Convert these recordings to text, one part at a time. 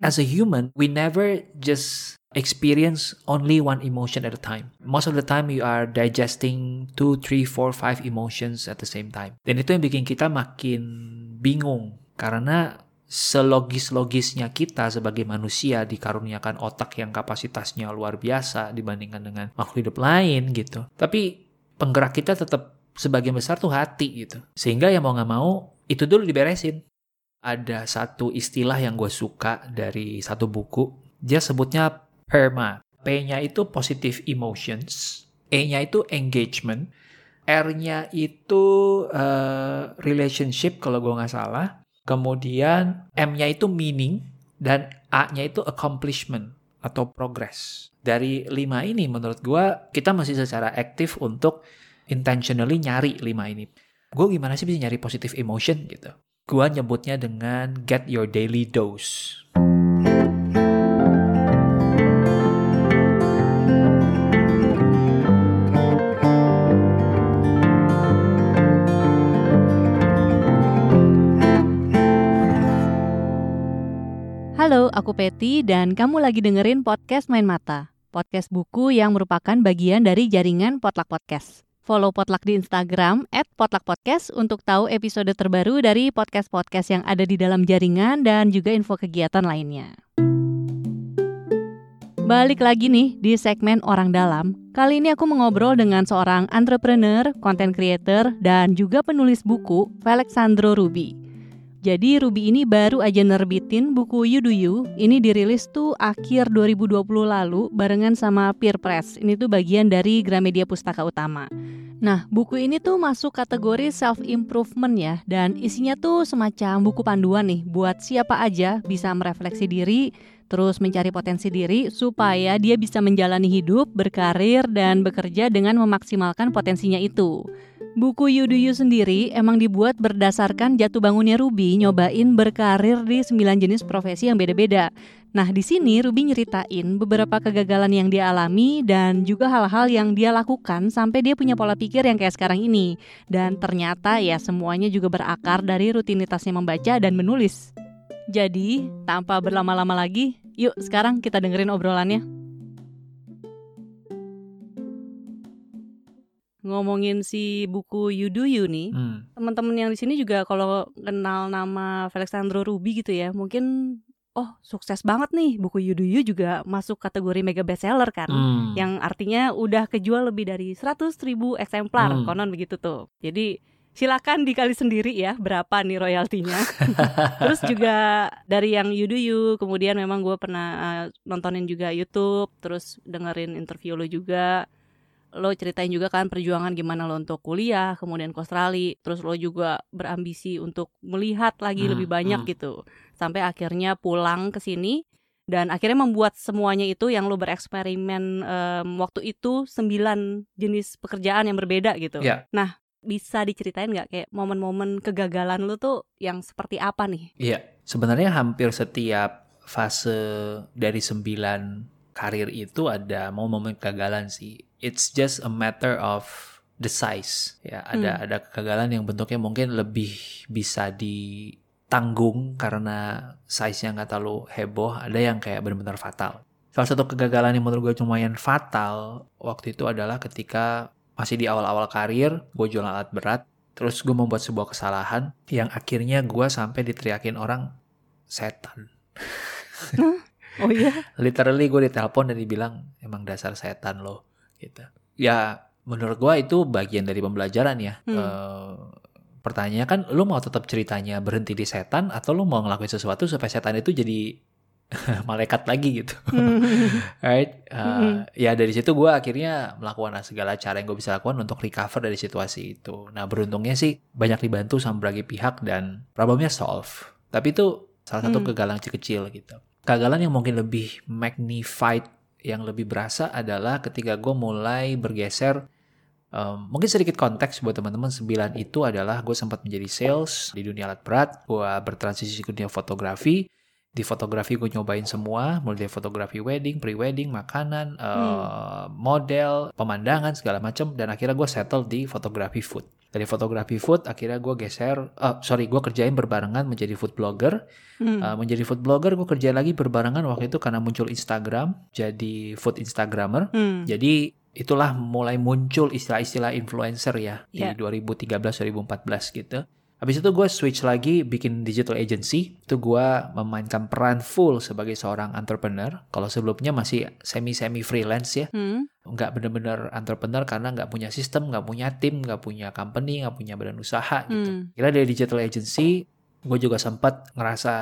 as a human, we never just experience only one emotion at a time. Most of the time you are digesting two, three, four, five emotions at the same time. Dan itu yang bikin kita makin bingung karena selogis-logisnya kita sebagai manusia dikaruniakan otak yang kapasitasnya luar biasa dibandingkan dengan makhluk hidup lain gitu. Tapi penggerak kita tetap sebagian besar tuh hati gitu. Sehingga ya mau nggak mau itu dulu diberesin. Ada satu istilah yang gue suka dari satu buku. Dia sebutnya PERMA. P-nya itu positive emotions. E-nya itu engagement. R-nya itu uh, relationship kalau gue nggak salah. Kemudian M-nya itu meaning dan A-nya itu accomplishment atau progress. Dari lima ini menurut gue kita masih secara aktif untuk intentionally nyari lima ini. Gue gimana sih bisa nyari positive emotion gitu. Gue nyebutnya dengan get your daily dose. Halo, aku Peti dan kamu lagi dengerin podcast Main Mata. Podcast buku yang merupakan bagian dari jaringan Potluck Podcast. Follow Potluck di Instagram at Potluck untuk tahu episode terbaru dari podcast-podcast yang ada di dalam jaringan dan juga info kegiatan lainnya. Balik lagi nih di segmen Orang Dalam. Kali ini aku mengobrol dengan seorang entrepreneur, content creator, dan juga penulis buku, Alexandro Ruby. Jadi Ruby ini baru aja nerbitin buku You Do You. Ini dirilis tuh akhir 2020 lalu barengan sama Peer Press. Ini tuh bagian dari Gramedia Pustaka Utama. Nah, buku ini tuh masuk kategori self improvement ya dan isinya tuh semacam buku panduan nih buat siapa aja bisa merefleksi diri, terus mencari potensi diri supaya dia bisa menjalani hidup, berkarir dan bekerja dengan memaksimalkan potensinya itu. Buku You sendiri emang dibuat berdasarkan jatuh bangunnya Ruby nyobain berkarir di 9 jenis profesi yang beda-beda. Nah, di sini Ruby nyeritain beberapa kegagalan yang dia alami dan juga hal-hal yang dia lakukan sampai dia punya pola pikir yang kayak sekarang ini. Dan ternyata ya semuanya juga berakar dari rutinitasnya membaca dan menulis. Jadi, tanpa berlama-lama lagi, yuk sekarang kita dengerin obrolannya. Ngomongin si buku You Do You nih, hmm. teman-teman yang di sini juga kalau kenal nama Alexandro Ruby gitu ya, mungkin oh sukses banget nih buku You Do You juga masuk kategori mega bestseller kan, hmm. yang artinya udah kejual lebih dari 100 ribu eksemplar, hmm. konon begitu tuh. Jadi silakan dikali sendiri ya berapa nih royaltinya. Terus juga dari yang You Do You, kemudian memang gue pernah uh, nontonin juga YouTube, terus dengerin interview lo juga lo ceritain juga kan perjuangan gimana lo untuk kuliah, kemudian ke Australia, terus lo juga berambisi untuk melihat lagi hmm, lebih banyak hmm. gitu. Sampai akhirnya pulang ke sini dan akhirnya membuat semuanya itu yang lo bereksperimen um, waktu itu sembilan jenis pekerjaan yang berbeda gitu. Yeah. Nah, bisa diceritain nggak kayak momen-momen kegagalan lo tuh yang seperti apa nih? Iya, yeah. sebenarnya hampir setiap fase dari sembilan karir itu ada momen-momen kegagalan sih. It's just a matter of the size. Ya ada hmm. ada kegagalan yang bentuknya mungkin lebih bisa ditanggung karena size-nya nggak terlalu heboh. Ada yang kayak benar-benar fatal. Salah satu kegagalan yang menurut gue lumayan fatal waktu itu adalah ketika masih di awal-awal karir gue jualan alat berat terus gue membuat sebuah kesalahan yang akhirnya gue sampai diteriakin orang setan oh iya literally gue ditelepon dan dibilang emang dasar setan loh gitu ya menurut gua itu bagian dari pembelajaran ya hmm. uh, pertanyaannya kan lu mau tetap ceritanya berhenti di setan atau lu mau ngelakuin sesuatu supaya setan itu jadi malaikat lagi gitu, hmm. right? Uh, hmm. Ya dari situ gue akhirnya melakukan segala cara yang gue bisa lakukan untuk recover dari situasi itu. Nah beruntungnya sih banyak dibantu sama berbagai pihak dan problemnya solve. Tapi itu salah satu hmm. kegagalan kecil gitu. Kegagalan yang mungkin lebih magnified yang lebih berasa adalah ketika gue mulai bergeser Um, mungkin sedikit konteks buat teman-teman sembilan itu adalah gue sempat menjadi sales di dunia alat berat, gue bertransisi ke dunia fotografi. Di fotografi gue nyobain semua, mulai dari fotografi wedding, pre-wedding, makanan, uh, model, pemandangan segala macam, dan akhirnya gue settle di fotografi food. Dari fotografi food akhirnya gue geser, uh, sorry gue kerjain berbarengan menjadi food blogger. Hmm. Uh, menjadi food blogger gue kerjain lagi berbarengan waktu itu karena muncul Instagram, jadi food Instagramer. Hmm. Jadi itulah mulai muncul istilah-istilah influencer ya Ya. di 2013-2014 gitu. Habis itu gue switch lagi bikin digital agency. Itu gue memainkan peran full sebagai seorang entrepreneur. Kalau sebelumnya masih semi-semi freelance ya. Hmm. Nggak bener-bener entrepreneur karena nggak punya sistem, nggak punya tim, nggak punya company, nggak punya badan usaha gitu. Hmm. Kira dari digital agency, gue juga sempat ngerasa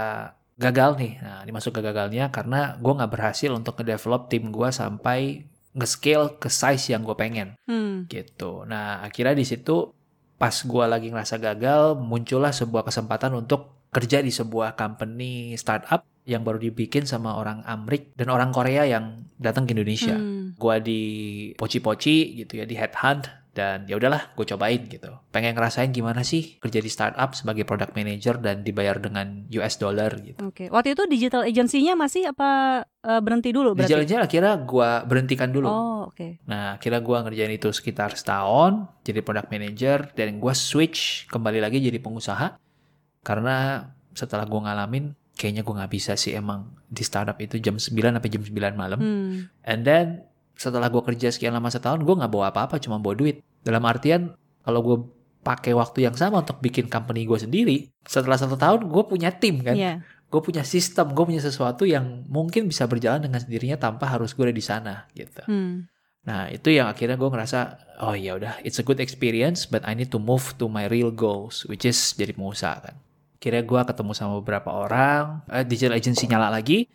gagal nih. Nah, dimasuk ke gagalnya karena gue nggak berhasil untuk ngedevelop tim gue sampai nge-scale ke size yang gue pengen Hmm. gitu. Nah, akhirnya di situ pas gue lagi ngerasa gagal, muncullah sebuah kesempatan untuk kerja di sebuah company startup yang baru dibikin sama orang Amrik dan orang Korea yang datang ke Indonesia. Hmm. Gua di poci-poci gitu ya, di headhunt dan ya udahlah, gue cobain gitu. Pengen ngerasain gimana sih kerja di startup sebagai product manager dan dibayar dengan US dollar gitu. Oke. Waktu itu digital agency-nya masih apa eh, berhenti dulu berarti? jalan-jalan akhirnya gue berhentikan dulu. Oh, oke. Nah, akhirnya gue ngerjain itu sekitar setahun, jadi product manager, dan gue switch kembali lagi jadi pengusaha. Karena setelah gue ngalamin, kayaknya gue nggak bisa sih emang di startup itu jam 9 sampai jam 9 malam. Hmm. And then, setelah gue kerja sekian lama setahun, gue nggak bawa apa-apa, cuma bawa duit. Dalam artian, kalau gue pakai waktu yang sama untuk bikin company gue sendiri, setelah satu tahun gue punya tim kan Iya. gue punya sistem, gue punya sesuatu yang mungkin bisa berjalan dengan sendirinya tanpa harus gue ada di sana gitu. Hmm. Nah itu yang akhirnya gue ngerasa, oh ya udah, it's a good experience, but I need to move to my real goals, which is jadi pengusaha kan. Akhirnya gue ketemu sama beberapa orang, eh, digital agency nyala lagi,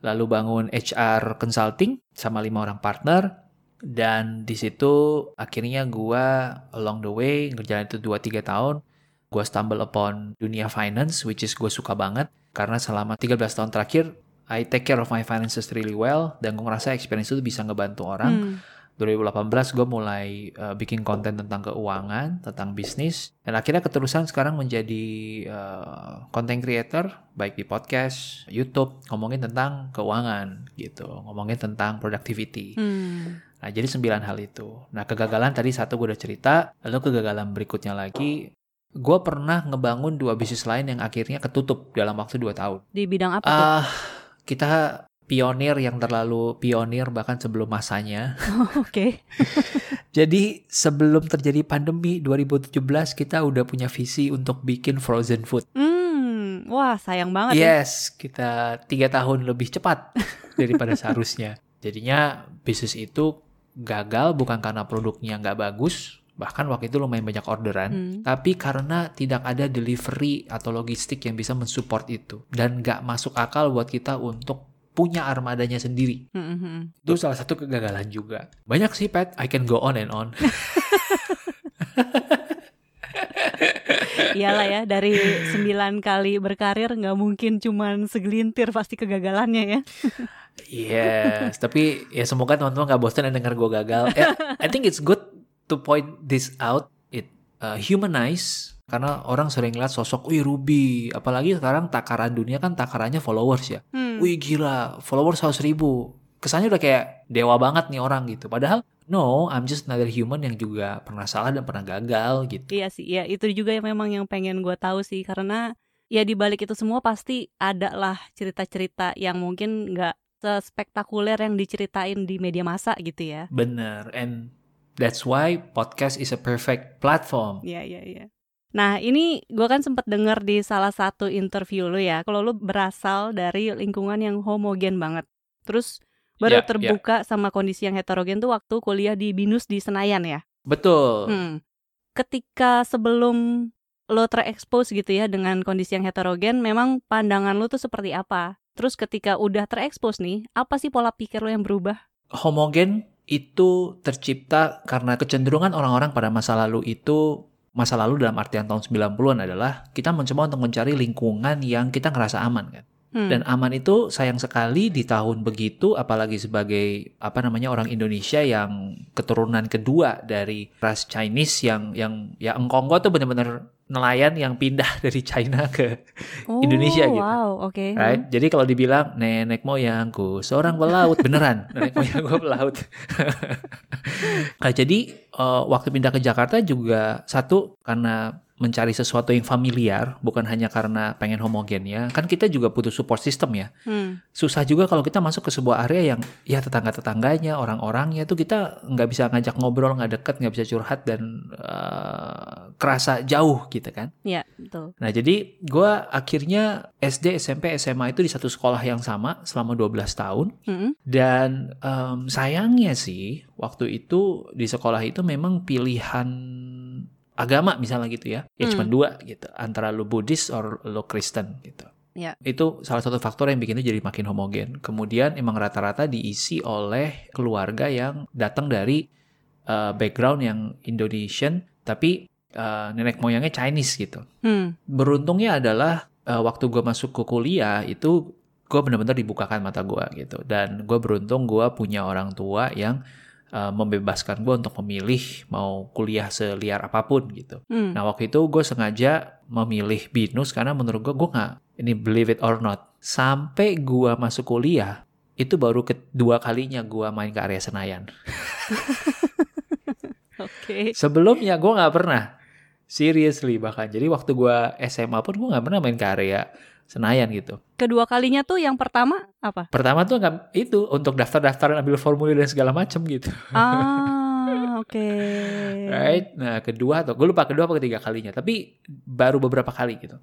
lalu bangun HR consulting sama lima orang partner, dan di situ akhirnya gue along the way ngerjain itu 2-3 tahun, gue stumble upon dunia finance, which is gue suka banget, karena selama 13 tahun terakhir, I take care of my finances really well, dan gue ngerasa experience itu bisa ngebantu orang. Hmm. 2018 gue mulai uh, bikin konten tentang keuangan, tentang bisnis, dan akhirnya keterusan sekarang menjadi uh, content creator, baik di podcast, YouTube, ngomongin tentang keuangan gitu, ngomongin tentang productivity. Hmm. Nah jadi sembilan hal itu. Nah kegagalan tadi satu gue udah cerita, lalu kegagalan berikutnya lagi, gue pernah ngebangun dua bisnis lain yang akhirnya ketutup dalam waktu dua tahun. Di bidang apa tuh? Ah, kita pionir yang terlalu pionir bahkan sebelum masanya. Oke. Jadi sebelum terjadi pandemi 2017 kita udah punya visi untuk bikin frozen food. Hmm. Wah, sayang banget ya. Yes, kita tiga tahun lebih cepat daripada seharusnya. Jadinya bisnis itu gagal bukan karena produknya nggak bagus, bahkan waktu itu lumayan banyak orderan, Hmm. tapi karena tidak ada delivery atau logistik yang bisa mensupport itu dan nggak masuk akal buat kita untuk punya armadanya sendiri. Hmm, hmm, hmm. Itu salah satu kegagalan juga. Banyak sih, Pat. I can go on and on. Iyalah ya, dari sembilan kali berkarir nggak mungkin cuman segelintir pasti kegagalannya ya. Yes, tapi ya semoga teman-teman gak bosan dan dengar gue gagal. Ya, I think it's good to point this out. It uh, humanize karena orang sering lihat sosok, wih Ruby, apalagi sekarang takaran dunia kan takarannya followers ya. Hmm. Wih gila, followers 100 ribu. Kesannya udah kayak dewa banget nih orang gitu. Padahal no, I'm just another human yang juga pernah salah dan pernah gagal gitu. Iya sih, ya itu juga yang memang yang pengen gue tahu sih karena ya di balik itu semua pasti ada lah cerita-cerita yang mungkin nggak sespektakuler yang diceritain di media massa gitu ya. Bener, and that's why podcast is a perfect platform. Iya iya iya. Nah ini gue kan sempat dengar di salah satu interview lu ya, kalau lu berasal dari lingkungan yang homogen banget. Terus baru Ya, ya. terbuka sama kondisi yang heterogen tuh waktu kuliah di Binus di Senayan ya. Betul. Hmm. Ketika sebelum lo terekspos gitu ya dengan kondisi yang heterogen, memang pandangan lo tuh seperti apa? Terus ketika udah terekspos nih, apa sih pola pikir lo yang berubah? homogen itu tercipta karena kecenderungan orang-orang pada masa lalu itu masa lalu dalam artian tahun 90-an adalah kita mencoba untuk mencari lingkungan yang kita ngerasa aman kan. Hmm. Dan aman itu sayang sekali di tahun begitu apalagi sebagai apa namanya orang Indonesia yang keturunan kedua dari ras Chinese yang yang ya engkonggo tuh bener-bener nelayan yang pindah dari China ke Oh, Indonesia gitu. Wow, oke. right. Jadi kalau dibilang nenek moyangku seorang pelaut beneran nenek moyang gue pelaut. nah, jadi eh, waktu pindah ke Jakarta juga satu karena mencari sesuatu yang familiar bukan hanya karena pengen homogen ya kan kita juga butuh support system ya Hmm. susah juga kalau kita masuk ke sebuah area yang ya tetangga-tetangganya, orang-orangnya tuh kita nggak bisa ngajak ngobrol, nggak deket, nggak bisa curhat dan eh, kerasa jauh gitu kan. Ya, betul. Nah jadi gua akhirnya SD, SMP, SMA itu di satu sekolah yang sama selama 12 tahun Mm-mm. dan em, sayangnya sih waktu itu di sekolah itu memang pilihan agama misalnya gitu ya, ya Hmm. cuma dua gitu antara lo Buddhis or lo Kristen gitu. Ya. Itu salah satu faktor yang bikin itu jadi makin homogen. Kemudian emang rata-rata diisi oleh keluarga yang datang dari uh, background yang Indonesian, tapi uh, nenek moyangnya Chinese gitu. Hmm. Beruntungnya adalah uh, waktu gue masuk ke kuliah itu gue benar-benar dibukakan mata gue gitu. Dan gue beruntung gue punya orang tua yang uh, membebaskan gue untuk memilih mau kuliah seliar apa pun gitu. Hmm. Nah waktu itu gue sengaja memilih binus karena menurut gue gue nggak ini believe it or not sampai gue masuk kuliah itu baru kedua kalinya gue main ke area Senayan. Oke. Sebelumnya gue nggak pernah seriously bahkan jadi waktu gue SMA pun gue nggak pernah main ke area Senayan gitu. Kedua kalinya tuh yang pertama apa? Pertama tuh nggak itu untuk daftar-daftar ambil formulir dan segala macam gitu. Ah, oke. Right? Nah, kedua atau gue lupa kedua apa ketiga kalinya, tapi baru beberapa kali gitu.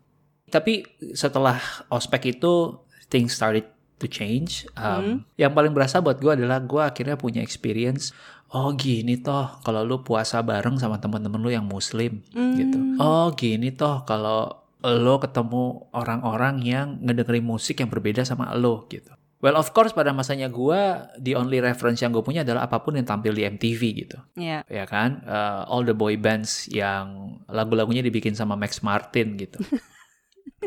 Tapi setelah ospek itu things started to change. Um, Yang paling berasa buat gue adalah gue akhirnya punya experience. Oh gini toh kalau lu puasa bareng sama teman-teman lu yang muslim Hmm. gitu. Oh gini toh kalau lo ketemu orang-orang yang ngedengerin musik yang berbeda sama lo gitu. Well of course pada masanya gue the only reference yang gue punya adalah apa pun yang tampil di MTV gitu. Ya. ya kan? Uh, all the boy bands yang lagu-lagunya dibikin sama Max Martin gitu.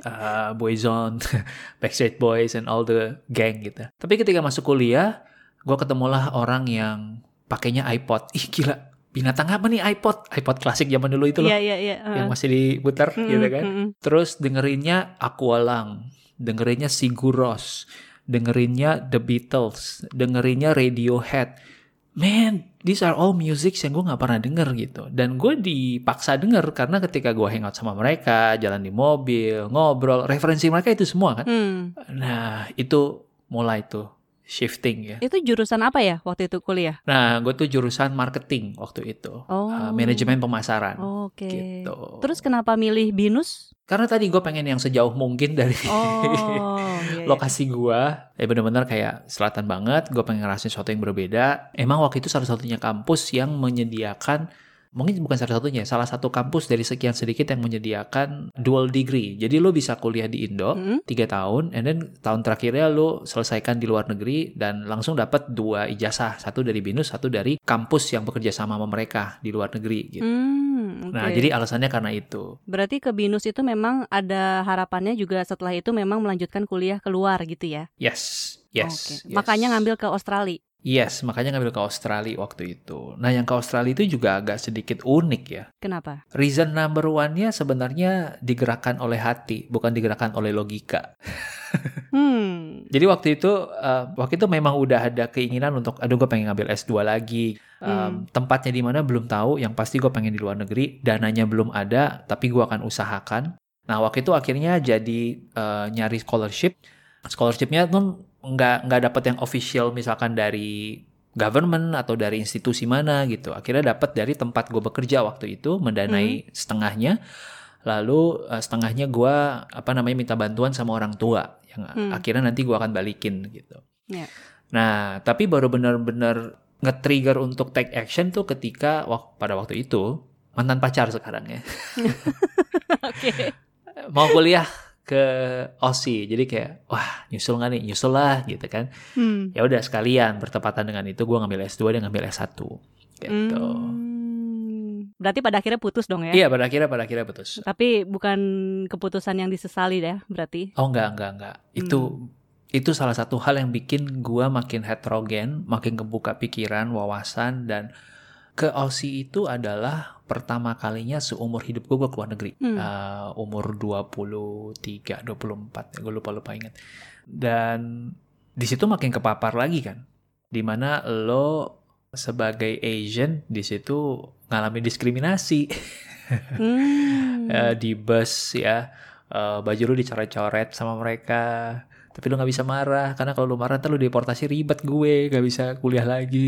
Uh, Boyzone Backstreet Boys and all the gang gitu. Tapi ketika masuk kuliah gue ketemulah orang yang pakainya iPod. Ih gila binatang apa nih iPod iPod klasik zaman dulu itu loh Iya, iya, iya. yang masih diputar Mm-mm, gitu kan mm-mm. Terus dengerinnya Aqualung, dengerinnya Sigur Rós, dengerinnya The Beatles, dengerinnya Radiohead. Man, these are all music yang gue nggak pernah denger gitu. Dan gue dipaksa denger karena ketika gue hangout sama mereka, jalan di mobil, ngobrol, referensi mereka itu semua kan. Hmm. Nah, itu mulai tuh shifting ya. Itu jurusan apa ya waktu itu kuliah? Nah, gue tuh jurusan marketing waktu itu. Oh. Uh, manajemen pemasaran. Oke. Gitu. Terus kenapa milih binus? Karena tadi gue pengen yang sejauh mungkin dari Oh, iya, iya. lokasi gua ya bener-bener kayak selatan banget gue pengen ngerasain sesuatu yang berbeda emang waktu itu salah satunya kampus yang menyediakan mungkin bukan salah satunya salah satu kampus dari sekian sedikit yang menyediakan dual degree jadi lo bisa kuliah di Indo Mm-mm. tiga tahun and then tahun terakhirnya lo selesaikan di luar negeri dan langsung dapat dua ijazah satu dari binus satu dari kampus yang bekerja sama sama mereka di luar negeri gitu. Hmm, nah oke. jadi alasannya karena itu Berarti ke binus itu memang ada harapannya juga setelah itu memang melanjutkan kuliah keluar gitu ya? yes yes, Oke. yes. Makanya ngambil ke Australia. Yes, makanya ngambil ke Australia waktu itu. Nah, yang ke Australia itu juga agak sedikit unik ya. Kenapa? Reason number one-nya sebenarnya digerakkan oleh hati, bukan digerakkan oleh logika. Hmm. Jadi waktu itu, eh, waktu itu memang udah ada keinginan untuk, aduh gue pengen ngambil S2 lagi. Um, Hmm. Tempatnya di mana belum tahu, yang pasti gue pengen di luar negeri, dananya belum ada, tapi gue akan usahakan. Nah, waktu itu akhirnya jadi eh, nyari scholarship. Scholarshipnya tuh nggak nggak dapat yang official misalkan dari government atau dari institusi mana gitu. Akhirnya dapat dari tempat gue bekerja waktu itu mendanai setengahnya. Lalu eh, setengahnya gue apa namanya minta bantuan sama orang tua yang Hmm. akhirnya nanti gue akan balikin gitu. Ya. Nah, tapi baru benar-benar nge-trigger untuk take action tuh ketika wak- pada waktu itu mantan pacar sekarang ya Oke. mau kuliah ke OSI jadi kayak wah nyusul nggak nih nyusul lah gitu kan Hmm. ya udah sekalian bertepatan dengan itu gue ngambil S2 dan ngambil S1 gitu Hmm. Berarti pada akhirnya putus dong ya? iya pada akhirnya pada akhirnya putus Tapi bukan keputusan yang disesali deh, berarti. oh enggak enggak enggak itu itu salah satu hal yang bikin gue makin heterogen makin kebuka pikiran wawasan dan ke Aussie itu adalah pertama kalinya seumur hidup gue gue keluar negeri. Hmm. Uh, umur 23, 24, gue lupa-lupa ingat. Dan di situ makin kepapar lagi kan. Di mana lo sebagai Asian di situ ngalamin diskriminasi. Hmm. Eh, di bus ya eh, baju lu dicoret-coret sama mereka tapi lu nggak bisa marah karena kalau lu marah ntar lu deportasi ribet gue nggak bisa kuliah lagi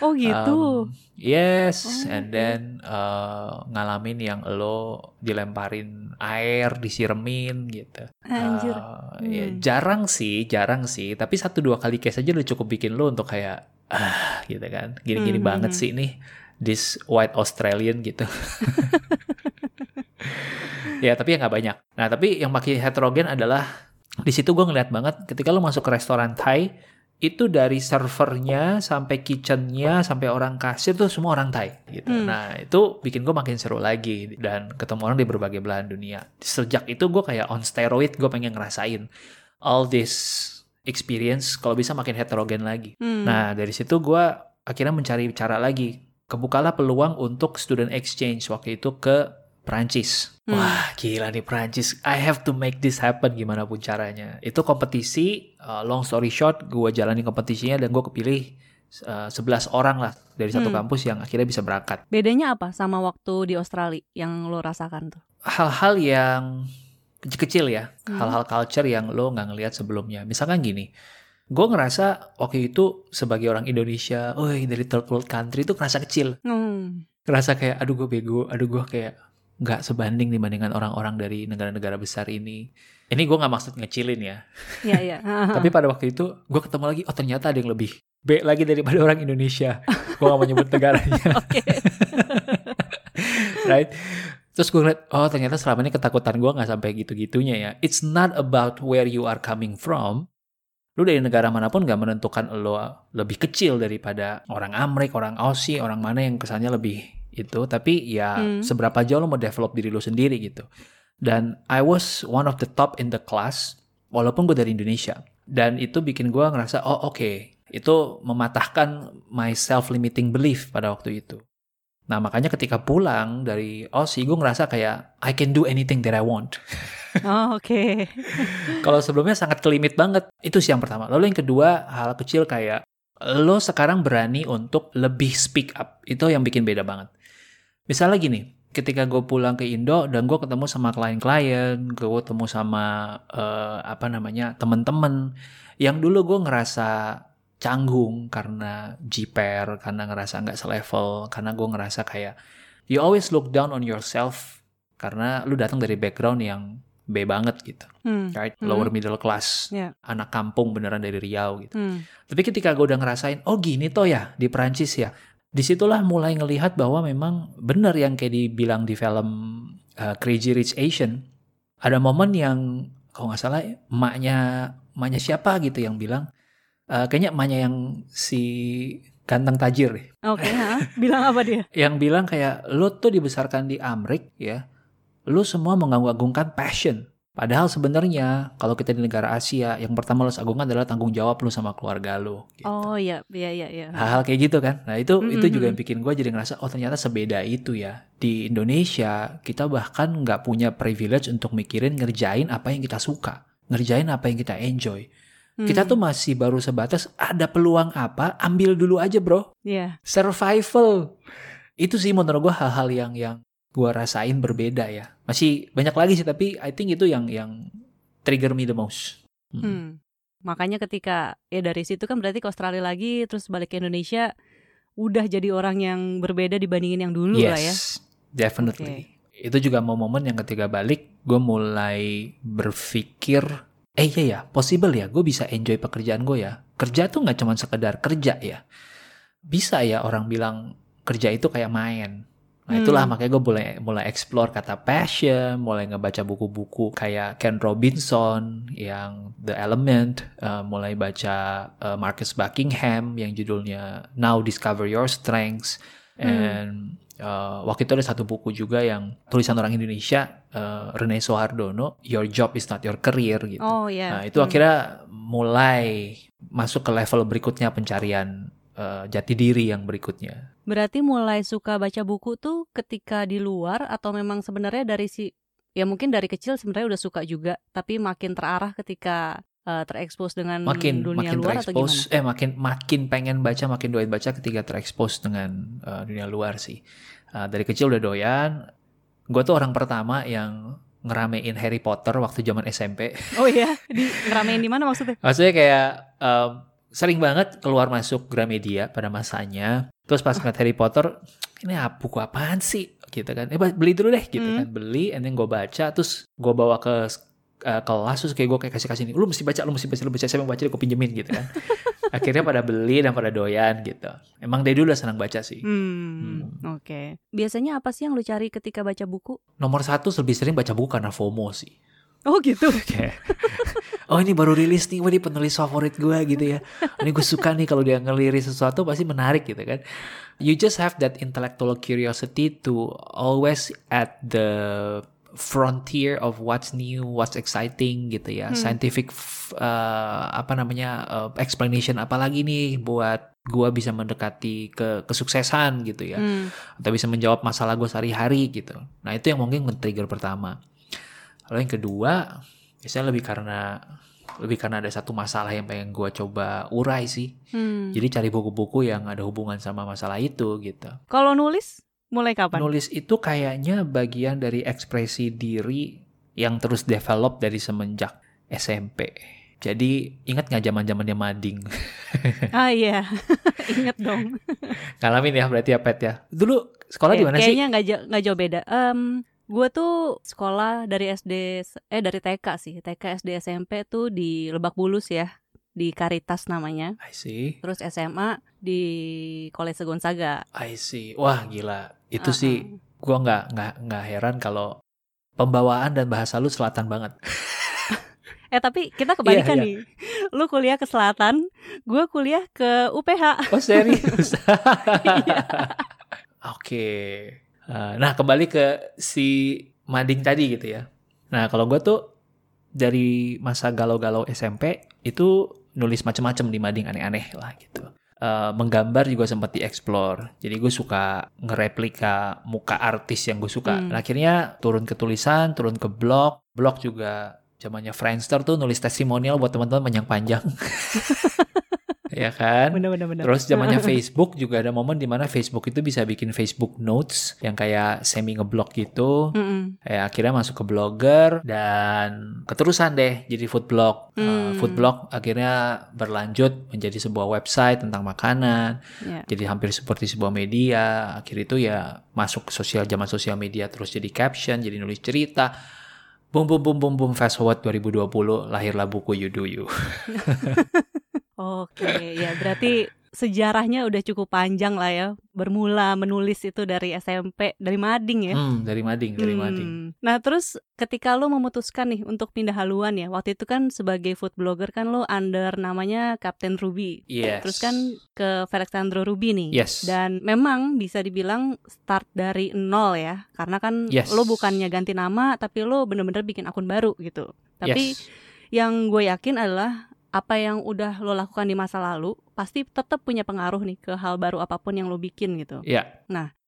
oh gitu. Um, yes Oh, and oke. then eh, ngalamin yang lo dilemparin air disiremin gitu Anjir. Eh, ya, Hmm. jarang sih jarang sih tapi satu dua kali case aja udah cukup bikin lo untuk kayak ah gitu kan gini-gini Hmm, banget hmm, sih nih this white Australian gitu ya tapi ya nggak banyak nah tapi yang makin heterogen adalah di situ gue ngeliat banget ketika lo masuk ke restoran Thai itu dari servernya sampai kitchennya sampai orang kasir tuh semua orang Thai gitu. Hmm. Nah itu bikin gue makin seru lagi dan ketemu orang di berbagai belahan dunia. Sejak itu gue kayak on steroid gue pengen ngerasain all this experience kalau bisa makin heterogen lagi. Hmm. Nah dari situ gue akhirnya mencari cara lagi. Kebukalah peluang untuk student exchange waktu itu ke Prancis. Hmm. Wah gila nih Prancis. I have to make this happen gimana pun caranya. Itu kompetisi. uh, long story short, gue jalani kompetisinya dan gue kepilih uh, 11 orang lah dari satu Hmm. kampus yang akhirnya bisa berangkat. Bedanya apa sama waktu di Australia yang lo rasakan tuh? Hal-hal yang kecil-kecil ya, Hmm. hal-hal culture yang lo nggak ngelihat sebelumnya. Misalkan gini, gue ngerasa waktu itu sebagai orang Indonesia, oh dari third world country itu ngerasa kecil. Hmm. ngerasa kayak aduh gue bego, aduh gue kayak nggak sebanding dibandingkan orang-orang dari negara-negara besar ini. Ini gue nggak maksud ngecilin ya, Iya iya. tapi pada waktu itu gue ketemu lagi, oh ternyata ada yang lebih B lagi daripada orang Indonesia. gue gak mau nyebut negaranya, Oke. right? Terus gue ngeliat, oh ternyata selama ini ketakutan gue nggak sampai gitu-gitunya ya. It's not about where you are coming from. Lu dari negara mana pun gak menentukan lo lebih kecil daripada orang Amrik, orang Aussie, orang mana yang kesannya lebih itu. Tapi ya Hmm. seberapa jauh lo mau develop diri lo sendiri gitu. Dan I was one of the top in the class, walaupun gue dari Indonesia. Dan itu bikin gue ngerasa, oh oke, itu mematahkan my self-limiting belief pada waktu itu. Nah makanya ketika pulang dari Aussie, gue ngerasa kayak I can do anything that I want. Oh, oke. Kalau sebelumnya sangat kelimit banget. Itu sih yang pertama. Lalu yang kedua, hal kecil kayak lo sekarang berani untuk lebih speak up. Itu yang bikin beda banget. Misalnya gini, ketika gue pulang ke Indo dan gue ketemu sama klien-klien, gue ketemu sama eh, apa namanya temen-temen yang dulu gue ngerasa canggung karena jiper, karena ngerasa nggak selevel, karena gue ngerasa kayak you always look down on yourself karena lu datang dari background yang B banget gitu Hmm. right? Hmm. Lower middle class, Ya. anak kampung beneran dari Riau gitu. Hmm. Tapi ketika gue udah ngerasain, oh gini toh ya di Prancis ya, di situlah mulai ngelihat bahwa memang bener yang kayak dibilang di film uh, Crazy Rich Asian, ada momen yang kalau nggak salah emaknya emaknya siapa gitu yang bilang, uh, kayaknya emaknya yang si ganteng tajir deh, Oke, ha? bilang apa dia? yang bilang kayak lo tuh dibesarkan di Amrik ya, lo semua mengagung-agungkan passion. Padahal sebenarnya kalau kita di negara Asia, yang pertama lo agungkan adalah tanggung jawab lo sama keluarga lo. Gitu. Oh iya, iya iya iya. Hal-hal kayak gitu kan. Nah itu Mm, itu mm, juga yang bikin gue jadi ngerasa oh ternyata sebeda itu ya. Di Indonesia kita bahkan nggak punya privilege untuk mikirin ngerjain apa yang kita suka, ngerjain apa yang kita enjoy. Hmm. Kita tuh masih baru sebatas ada peluang apa, ambil dulu aja bro Iya. survival itu sih menurut gue hal-hal yang yang gue rasain berbeda ya. Masih banyak lagi sih tapi I think itu yang yang trigger me the most. Hmm. Hmm. Makanya ketika ya dari situ kan berarti ke Australia lagi terus balik ke Indonesia udah jadi orang yang berbeda dibandingin yang dulu lah ya. yes definitely. Itu juga momen yang ketika balik gue mulai berpikir eh iya ya possible ya gue bisa enjoy pekerjaan gue ya. Kerja tuh nggak cuma sekedar kerja ya. Bisa ya orang bilang kerja itu kayak main Nah itulah Hmm. makanya gue mulai mulai explore kata passion, mulai ngebaca buku-buku kayak Ken Robinson yang The Element, eh, mulai baca eh, Marcus Buckingham yang judulnya Now Discover Your Strengths, Hmm. and eh, waktu itu ada satu buku juga yang tulisan orang Indonesia eh, Rene Soehardono, Your Job is Not Your Career gitu. Oh ya. Nah, itu akhirnya mulai masuk ke level berikutnya pencarian uh, jati diri yang berikutnya. Berarti mulai suka baca buku tuh ketika di luar atau memang sebenarnya dari si ya mungkin dari kecil sebenarnya udah suka juga tapi makin terarah ketika uh, terekspos dengan makin dunia makin luar atau terekspos gimana? eh makin makin pengen baca makin doyan baca ketika terekspos dengan uh, dunia luar sih uh, dari kecil udah doyan gue tuh orang pertama yang ngeramein Harry Potter waktu zaman SMP Oh iya, di ngeramein di mana maksudnya? maksudnya kayak um, sering banget keluar masuk Gramedia pada masanya. Terus pas ngeliat Harry Potter ini apa buku apaan sih? Gitu kan. Eh beli dulu deh gitu Hmm. kan. Beli and then gue baca terus gue bawa ke uh, kelas terus kayak gue kayak kasih kasih ini lu mesti baca lu mesti baca lu baca siapa yang baca gue pinjemin gitu kan. Akhirnya pada beli dan pada doyan gitu. Emang dari dulu udah senang baca sih. Hmm, oke. Biasanya apa sih yang lu cari ketika baca buku? nomor satu lebih sering baca buku karena FOMO sih Oh gitu. Oh ini baru rilis nih, wah ini penulis favorit gue gitu ya. Ini gue suka nih kalau dia ngeliris sesuatu pasti menarik gitu kan. You just have that intellectual curiosity to always at the frontier of what's new, what's exciting gitu ya. Hmm. Scientific uh, apa namanya uh, explanation apalagi nih buat gue bisa mendekati ke kesuksesan gitu ya Hmm. atau bisa menjawab masalah gue sehari-hari gitu. Nah itu yang mungkin men-trigger pertama. Lalu yang kedua, biasanya lebih karena lebih karena ada satu masalah yang pengen gue coba urai sih. Hmm. Jadi cari buku-buku yang ada hubungan sama masalah itu gitu. Kalau nulis mulai kapan? Nulis itu kayaknya bagian dari ekspresi diri yang terus develop dari semenjak SMP. Jadi ingat nggak zaman zamannya mading? Ah iya, inget dong. Ngalamin ya berarti ya Pet ya. Dulu sekolah di mana sih? Kayaknya nggak jauh, beda. Em, gue tuh sekolah dari SD eh dari TK sih, TK SD SMP tuh di Lebak Bulus ya, di Karitas namanya. I see. Terus SMA di Kolese Gonzaga. I see. Wah gila. Itu Uh-uh. sih gua nggak nggak nggak heran kalau pembawaan dan bahasa lu selatan banget. Eh tapi kita kebalikan Iya, nih. Lu kuliah ke selatan, gue kuliah ke UPH. Oh serius? Iya. Oke. Uh, Nah kembali ke si mading tadi gitu ya. Nah kalau gua tuh dari masa galau-galau SMP itu nulis macem-macem di mading aneh-aneh lah gitu. Uh, menggambar juga sempat dieksplor. Jadi gue suka ngereplika muka artis yang gue suka. Hmm. Nah, akhirnya turun ke tulisan, turun ke blog. Blog juga zamannya Friendster tuh nulis testimonial buat teman-teman panjang-panjang. ya kan? Bener-bener. bener. Terus zamannya Facebook juga ada momen di mana Facebook itu bisa bikin Facebook Notes yang kayak semi ngeblok gitu. Mm-mm. Ya, akhirnya masuk ke blogger dan keterusan deh jadi food blog. Uh, Hmm. food blog akhirnya berlanjut menjadi sebuah website tentang makanan. Ya. Jadi hampir seperti sebuah media. Akhir itu ya masuk sosial zaman sosial media terus jadi caption, jadi nulis cerita. Boom boom boom boom boom fast forward 2020 lahirlah buku You Do You. Oke, ya berarti sejarahnya udah cukup panjang lah ya. Bermula menulis itu dari SMP, dari mading ya. Hmm, dari mading, dari Hmm. mading. Nah terus ketika lo memutuskan nih untuk pindah haluan ya, waktu itu kan sebagai food blogger kan lo under namanya Kapten Ruby. Yes. Terus kan ke Felixandro Ruby nih. Yes. Dan memang bisa dibilang start dari nol ya, karena kan Yes. lo bukannya ganti nama, tapi lo bener-bener bikin akun baru gitu. Tapi Yes. yang gue yakin adalah apa yang udah lo lakukan di masa lalu pasti tetap punya pengaruh nih ke hal baru apa pun yang lo bikin gitu. Ya.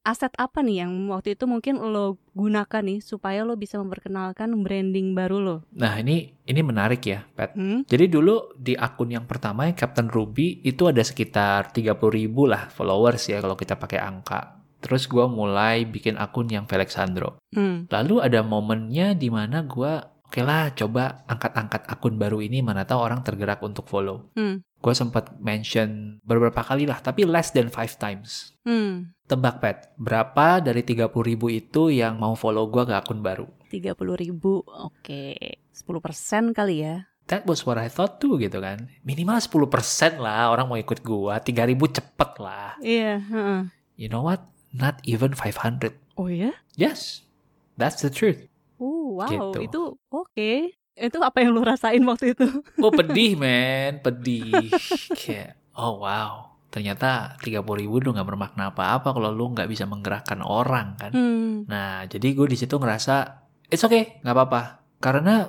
Aset apa nih yang waktu itu mungkin lo gunakan nih supaya lo bisa memperkenalkan branding baru lo? Nah, ini ini menarik ya, Pat. Hmm? Jadi dulu di akun yang pertama yang Captain Ruby itu ada sekitar 30 ribu lah followers ya kalau kita pakai angka. Terus gua mulai bikin akun yang Felixandro. Hmm. Lalu ada momennya di mana gua oke lah coba angkat-angkat akun baru ini mana tahu orang tergerak untuk follow. Hmm. Gue sempat mention beberapa kali lah, tapi less than five times. Hmm. Tebak, Pat, berapa dari 30 ribu itu yang mau follow gua ke akun baru? 30 ribu, oke. 10% kali ya. That was what I thought tuh gitu kan. Minimal 10% lah orang mau ikut gua. 3000 cepet lah. Iya. heeh. You know what? Not even 500. Oh ya? Yes. That's the truth. Oh wow, Gitu. itu oke. Itu apa yang lo rasain waktu itu? Oh pedih men. Pedih. Kayak oh wow. Ternyata 30 ribu udah gak bermakna apa-apa kalau lu nggak bisa menggerakkan orang kan. Hmm. Nah, jadi gue di situ ngerasa it's okay, nggak apa-apa. Karena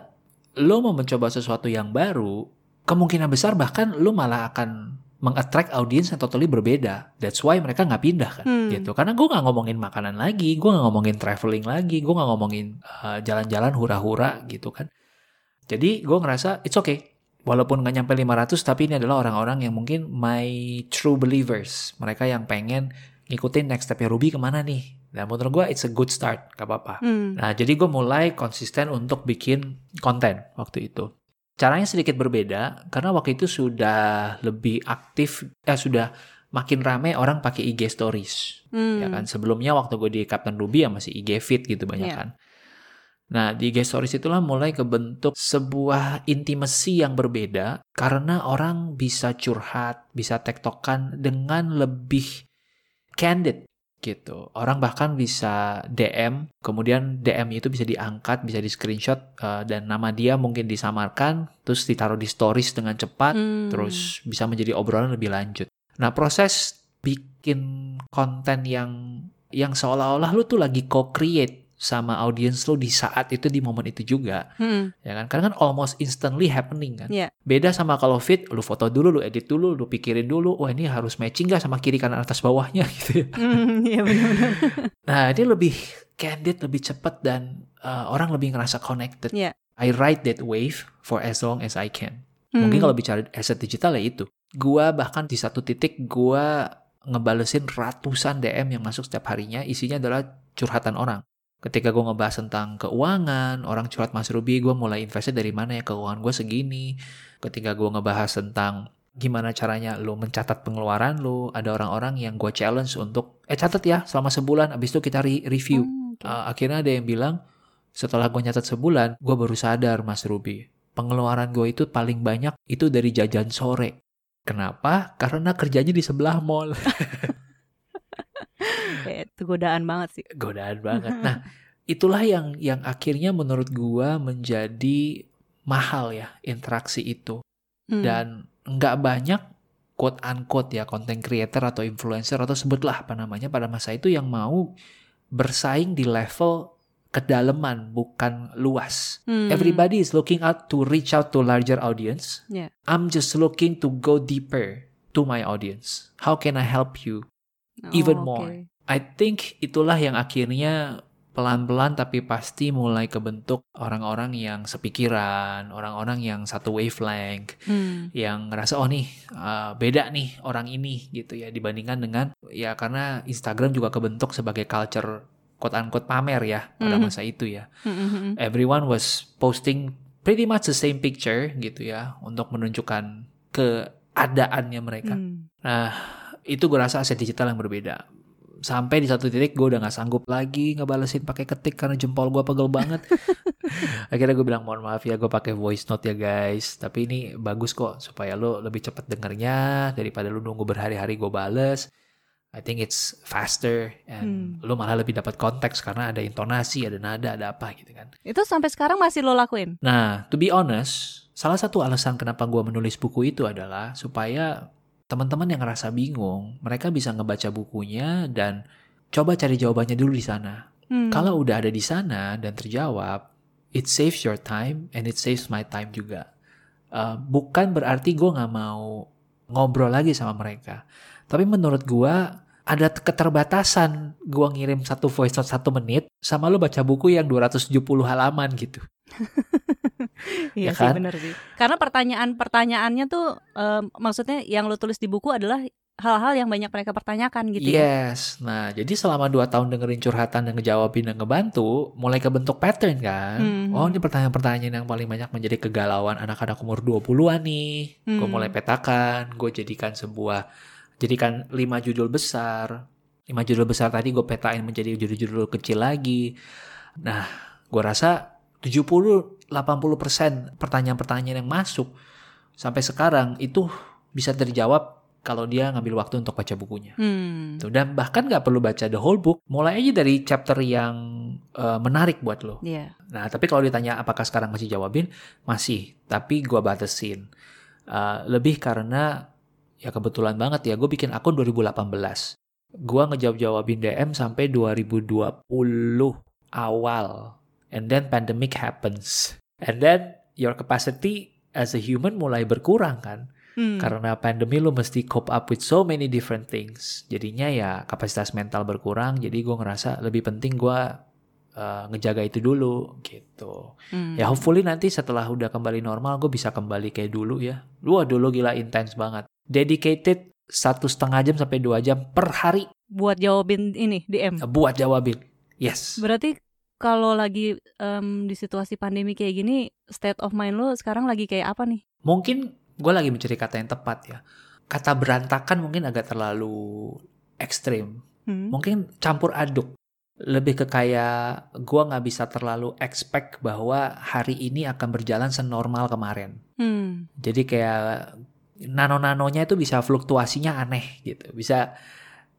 lo mau mencoba sesuatu yang baru, kemungkinan besar bahkan lo malah akan mengattract audiens yang totally berbeda. That's why mereka nggak pindah kan, Hmm. gitu. Karena gue nggak ngomongin makanan lagi, gue nggak ngomongin traveling lagi, gue nggak ngomongin uh, jalan-jalan hura-hura gitu kan. Jadi gue ngerasa it's okay. Walaupun nggak nyampe 500, tapi ini adalah orang-orang yang mungkin my true believers. Mereka yang pengen ngikutin next stepnya Ruby ke mana nih. Dan menurut gue it's a good start, gak apa-apa. Hmm. Nah, jadi gue mulai konsisten untuk bikin konten waktu itu. Caranya sedikit berbeda karena waktu itu sudah lebih aktif, eh sudah makin rame orang pakai IG Stories, Hmm. ya kan. Sebelumnya waktu gue di Captain Ruby ya masih IG Feed gitu banyak Iya. kan. Nah, di IG Stories itulah mulai kebentuk sebuah intimacy yang berbeda karena orang bisa curhat, bisa tektokan dengan lebih candid gitu. Orang bahkan bisa DM, kemudian DM itu bisa diangkat, bisa di screenshot eh, dan nama dia mungkin disamarkan, terus ditaruh di stories dengan cepat, Hmm. terus bisa menjadi obrolan lebih lanjut. Nah, proses bikin konten yang yang seolah-olah lu tuh lagi co-create sama audiens lu di saat itu di momen itu juga Hmm. ya kan karena kan almost instantly happening kan Iya. beda sama kalau fit lu foto dulu lu edit dulu lu pikirin dulu wah ini harus matching gak sama kiri kanan atas bawahnya gitu ya Hmm, Iya benar-benar. nah ini lebih candid lebih cepat dan uh, orang lebih ngerasa connected Iya. I ride that wave for as long as I can Hmm. mungkin kalau bicara aset digital ya itu gua bahkan di satu titik gua ngebalesin ratusan DM yang masuk setiap harinya isinya adalah curhatan orang ketika gue ngebahas tentang keuangan, orang curhat Mas Ruby, gue mulai investnya dari mana ya keuangan gue segini. Ketika gue ngebahas tentang gimana caranya lo mencatat pengeluaran lo, ada orang-orang yang gue challenge untuk, eh catat ya selama sebulan, abis itu kita re- review. Hmm, oke. Uh, akhirnya ada yang bilang, setelah gue nyatat sebulan, gue baru sadar Mas Ruby, pengeluaran gue itu paling banyak itu dari jajan sore. Kenapa? Karena kerjanya di sebelah mall. Kayak itu godaan banget sih. godaan banget. Nah, itulah yang yang akhirnya menurut gua menjadi mahal ya interaksi itu Hmm. dan nggak banyak quote unquote ya content creator atau influencer atau sebutlah apa namanya pada masa itu yang mau bersaing di level kedalaman bukan luas. Hmm. Everybody is looking out to reach out to larger audience. Yeah. I'm just looking to go deeper to my audience. How can I help you? Oh, even more. I think itulah yang akhirnya pelan-pelan tapi pasti mulai kebentuk orang-orang yang sepikiran, orang-orang yang satu wavelength, Hmm. yang ngerasa oh nih uh, beda nih orang ini gitu ya dibandingkan dengan ya karena Instagram juga kebentuk sebagai culture quote unquote pamer ya pada Mhm. masa itu ya. Hmm, hmm, hmm. Everyone was posting pretty much the same picture gitu ya untuk menunjukkan keadaannya mereka. Hmm. Nah, itu gue rasa aset digital yang berbeda. Sampai di satu titik gue udah gak sanggup lagi ngebalesin pakai ketik karena jempol gue pegel banget. Akhirnya gue bilang mohon maaf ya gue pakai voice note ya guys. Tapi ini bagus kok supaya lo lebih cepet dengernya daripada lo nunggu berhari-hari gue bales. I think it's faster and lo malah lebih dapat konteks karena ada intonasi, ada nada, ada apa gitu kan. Itu sampai sekarang masih lo lakuin? Nah, to be honest, salah satu alasan kenapa gue menulis buku itu adalah supaya teman-teman yang ngerasa bingung, mereka bisa ngebaca bukunya dan coba cari jawabannya dulu di sana. Hmm. Kalau udah ada di sana dan terjawab, it saves your time and it saves my time juga. Uh, bukan berarti gue nggak mau ngobrol lagi sama mereka, tapi menurut gue ada keterbatasan gue ngirim satu voice note satu menit sama lo baca buku yang 270 halaman gitu. Iya ya sih kan? bener sih. Karena pertanyaan-pertanyaannya tuh em, maksudnya yang lo tulis di buku adalah hal-hal yang banyak mereka pertanyakan gitu ya. Yes. Nah, jadi selama 2 tahun dengerin curhatan dan ngejawabin dan ngebantu, mulai kebentuk pattern kan. Hmm. Oh, ini pertanyaan-pertanyaan yang paling banyak menjadi kegalauan anak-anak umur 20-an nih. Gue Hmm. mulai petakan, gue jadikan sebuah jadikan 5 judul besar. 5 judul besar tadi gue petain menjadi judul-judul kecil lagi. Nah, gue rasa 70-80% pertanyaan-pertanyaan yang masuk sampai sekarang itu bisa terjawab kalau dia ngambil waktu untuk baca bukunya. Hmm. Tuh, dan bahkan nggak perlu baca the whole book, mulai aja dari chapter yang eh, menarik buat lo. Iya. Nah, tapi kalau ditanya apakah sekarang masih jawabin, masih. Tapi gua batasin. Eh, lebih karena ya kebetulan banget ya, gue bikin akun 2018. Gua ngejawab-jawabin DM sampai 2020 awal. And then pandemic happens. And then your capacity as a human mulai berkurang kan. Hmm. Karena pandemi lu mesti cope up with so many different things. Jadinya ya kapasitas mental berkurang. Jadi gue ngerasa lebih penting gue uh, ngejaga itu dulu gitu. Hmm. Ya hopefully nanti setelah udah kembali normal gue bisa kembali kayak dulu ya. Lu dulu gila intens banget. Dedicated satu setengah jam sampai dua jam per hari Buat jawabin ini DM. buat jawabin. Yes. Berarti kalau lagi em, di situasi pandemi kayak gini, state of mind lo sekarang lagi kayak apa nih? Mungkin gue lagi mencari kata yang tepat ya. Kata berantakan mungkin agak terlalu ekstrim. Hmm. Mungkin campur aduk. Lebih ke kayak gue nggak bisa terlalu expect bahwa hari ini akan berjalan senormal kemarin. Hmm. Jadi kayak nano-nanonya itu bisa fluktuasinya aneh gitu. Bisa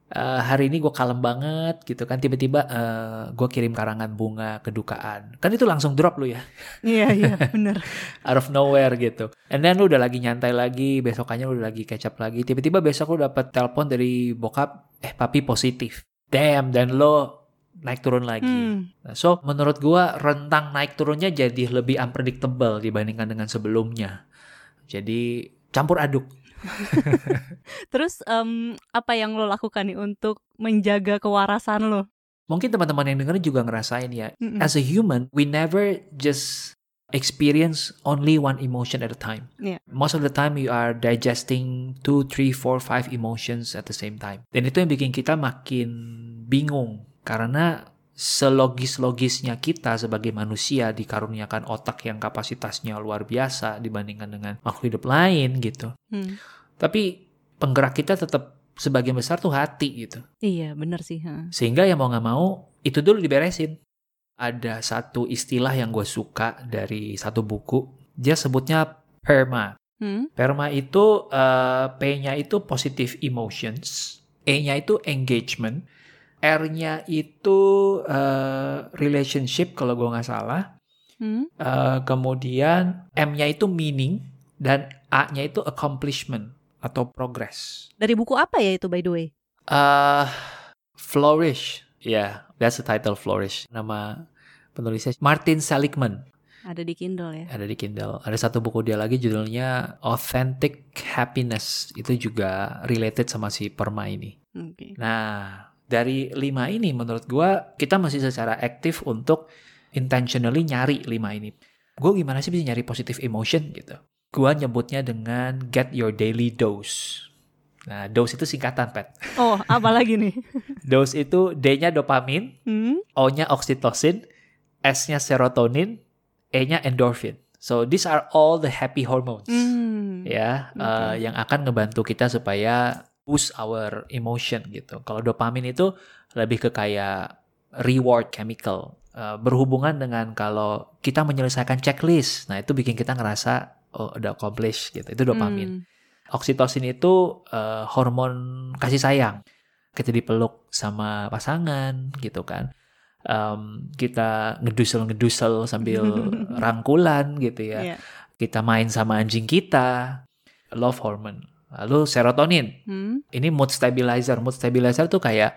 eh, hari ini gue kalem banget gitu kan tiba-tiba eh, gue kirim karangan bunga kedukaan. Kan itu langsung drop lu ya. Iya iya bener. out of nowhere gitu. And then lu udah lagi nyantai lagi, besokannya lu udah lagi up lagi. Tiba-tiba besok lu dapet telepon dari bokap, eh papi positif. Damn, dan lo naik turun lagi. Hmm. Nah, So, menurut gua rentang naik turunnya jadi lebih unpredictable dibandingkan dengan sebelumnya. Jadi campur aduk. Terus em, apa yang lo lakukan nih untuk menjaga kewarasan lo? Mungkin teman-teman yang dengerin juga ngerasain ya. Mm-mm. As a human, we never just experience only one emotion at a time. Yeah. Most of the time you are digesting two, three, four, five emotions at the same time. Dan itu yang bikin kita makin bingung karena selogis-logisnya kita sebagai manusia dikaruniakan otak yang kapasitasnya luar biasa dibandingkan dengan makhluk hidup lain gitu. Hmm. Tapi penggerak kita tetap sebagian besar tuh hati gitu. Iya bener sih. ha. Sehingga ya mau nggak mau itu dulu diberesin. Ada satu istilah yang gue suka dari satu buku. Dia sebutnya PERMA. Hmm. PERMA itu eh, P-nya itu positive emotions, E-nya itu engagement, R-nya itu eh, relationship kalau gue nggak salah. Hmm. Eh, kemudian M-nya itu meaning dan A-nya itu accomplishment atau progress. Dari buku apa ya itu by the way? Uh, Flourish. Yeah, that's the title Flourish. Nama penulisnya Martin Seligman. Ada di Kindle ya. Ada di Kindle. Ada satu buku dia lagi judulnya Authentic Happiness. Itu juga related sama si Perma ini. Oke. Nah, dari lima ini menurut gua kita masih secara aktif untuk intentionally nyari lima ini. Gue gimana sih bisa nyari positive emotion gitu? Gua nyebutnya dengan get your daily dose. Nah, dose itu singkatan, Pet. Oh apa lagi nih? Dose itu D-nya dopamin, Hmm. O-nya oxytocin, S-nya serotonin, E-nya endorphin. So these are all the happy hormones. Hmm. Ya, eh, yang akan ngebantu kita supaya boost our emotion gitu. Kalau dopamin itu lebih ke kayak reward chemical. Eh, berhubungan dengan kalau kita menyelesaikan checklist. Nah, itu bikin kita ngerasa oh udah accomplish gitu. Itu dopamin. Hmm. Oksitosin itu eh, hormon kasih sayang. Kita dipeluk sama pasangan gitu kan. Em, kita ngedusel-ngedusel sambil rangkulan gitu ya. Iya. Kita main sama anjing kita. Love hormone. Lalu serotonin. Hmm. Ini mood stabilizer. Mood stabilizer tuh kayak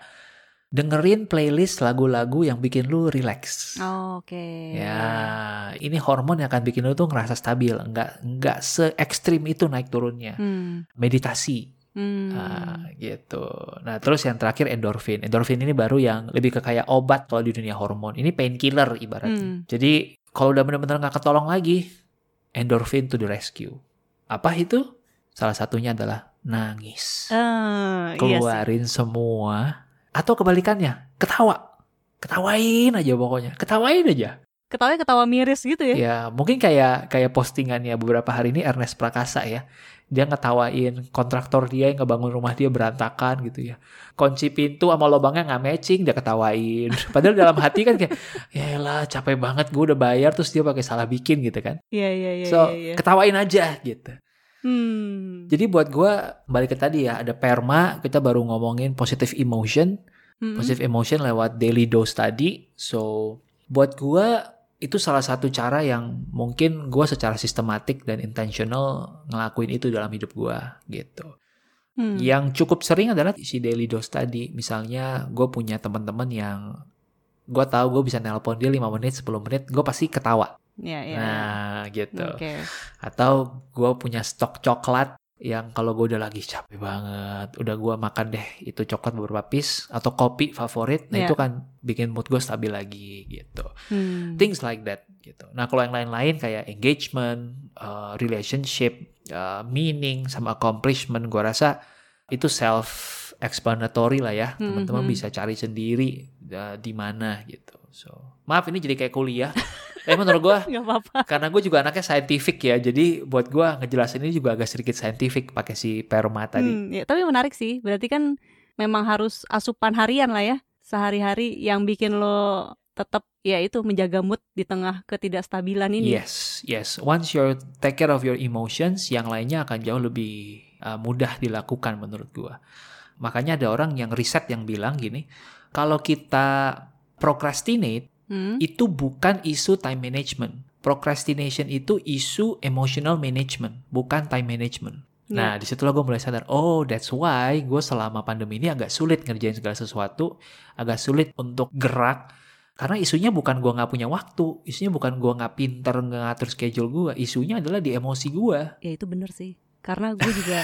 dengerin playlist lagu-lagu yang bikin lu relax. Oh, Oke. Ya, ini hormon yang akan bikin lu tuh ngerasa stabil, nggak nggak se ekstrim itu naik turunnya. Hmm. Meditasi, Hmm. ah, gitu. Nah, terus yang terakhir endorfin. Endorfin ini baru yang lebih ke kayak obat kalau di dunia hormon. Ini painkiller ibaratnya. Hmm. Jadi kalau udah benar-benar nggak ketolong lagi, endorfin to the rescue. Apa itu? Salah satunya adalah nangis. Iya sih. Keluarin semua. Atau kebalikannya, ketawa. Ketawain aja pokoknya. Ketawain aja. Ketawa ketawa miris gitu ya. Ya, mungkin kayak kayak postingannya beberapa hari ini Ernest Prakasa ya. Dia ngetawain kontraktor dia yang ngebangun rumah dia berantakan gitu ya. Kunci pintu sama lubangnya nggak matching, dia ketawain. Padahal dalam hati kan kayak, ya lah capek banget gue udah bayar terus dia pakai salah bikin gitu kan. Iya iya iya. so, iya, iya. ketawain aja gitu. Hmm. Jadi buat gue, balik ke tadi ya, ada perma, kita baru ngomongin positive emotion. Hmm. Positive emotion lewat daily dose tadi. So, buat gua itu salah satu cara yang mungkin gua secara sistematik dan intentional ngelakuin itu dalam hidup gua gitu. Hmm. Yang cukup sering adalah si daily dose tadi. Misalnya gue punya teman-teman yang gua tahu gue bisa nelpon dia 5 menit, 10 menit, gue pasti ketawa. Iya iya. Nah, gitu. Oke. Atau gue punya stok coklat yang kalau gue udah lagi capek banget, udah gue makan deh itu coklat beberapa piece atau kopi favorit, nah Yeah. itu kan bikin mood gue stabil lagi gitu. Hmm. Things like that gitu. Nah kalau yang lain-lain kayak engagement, uh, relationship, uh, meaning, sama accomplishment, gue rasa itu self explanatory lah ya. Hmm, Teman-teman hmm. bisa cari sendiri uh, di mana gitu. So maaf ini jadi kayak kuliah. Tapi menurut gue karena gue juga anaknya scientific ya, jadi buat gue ngejelasin ini juga agak sedikit scientific pakai si perma tadi. Hmm, ya, tapi menarik sih. Berarti kan memang harus asupan harian lah ya. Sehari-hari yang bikin lo tetap ya itu menjaga mood di tengah ketidakstabilan ini. Yes, yes. Once you take care of your emotions, yang lainnya akan jauh lebih uh, mudah dilakukan menurut gua. Makanya ada orang yang riset yang bilang gini, kalau kita procrastinate Hmm? itu bukan isu time management. Procrastination itu isu emotional management, bukan time management. Nah, di situlah gue mulai sadar, oh that's why gue selama pandemi ini agak sulit ngerjain segala sesuatu, agak sulit untuk gerak, karena isunya bukan gue nggak punya waktu, isunya bukan gue nggak pinter ngatur schedule gue, isunya adalah di emosi gue. ya itu bener sih. Karena gue juga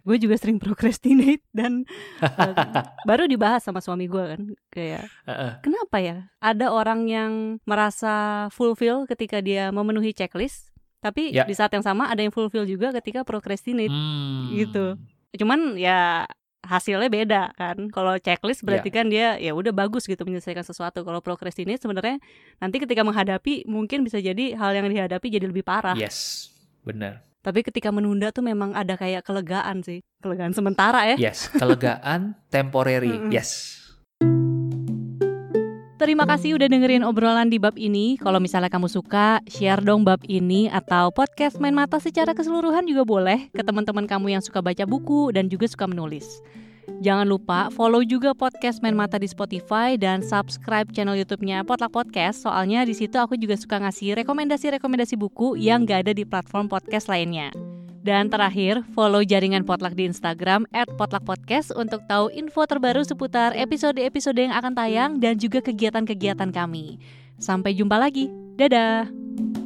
gue juga sering procrastinate dan eh, baru dibahas sama suami gue kan kayak Heeh. kenapa ya ada orang yang merasa fulfill ketika dia memenuhi checklist tapi Ya. di saat yang sama ada yang fulfill juga ketika procrastinate Hmm. gitu. cuman ya hasilnya beda kan kalau checklist berarti kan dia ya udah bagus gitu menyelesaikan sesuatu kalau procrastinate sebenarnya nanti ketika menghadapi mungkin bisa jadi hal yang dihadapi jadi lebih parah Yes, benar. Tapi ketika menunda tuh memang ada kayak kelegaan sih kelegaan sementara ya Yes, kelegaan temporary. Yes. Terima kasih udah dengerin obrolan di bab ini. Kalau misalnya kamu suka, share dong bab ini atau podcast Main Mata secara keseluruhan juga boleh ke teman-teman kamu yang suka baca buku dan juga suka menulis. Jangan lupa follow juga podcast Main Mata di Spotify dan subscribe channel YouTube-nya Potluck Podcast. Soalnya di situ aku juga suka ngasih rekomendasi-rekomendasi buku yang gak ada di platform podcast lainnya. Dan terakhir, follow jaringan Potluck di Instagram @potluckpodcast untuk tahu info terbaru seputar episode-episode yang akan tayang dan juga kegiatan-kegiatan kami. Sampai jumpa lagi. Dadah.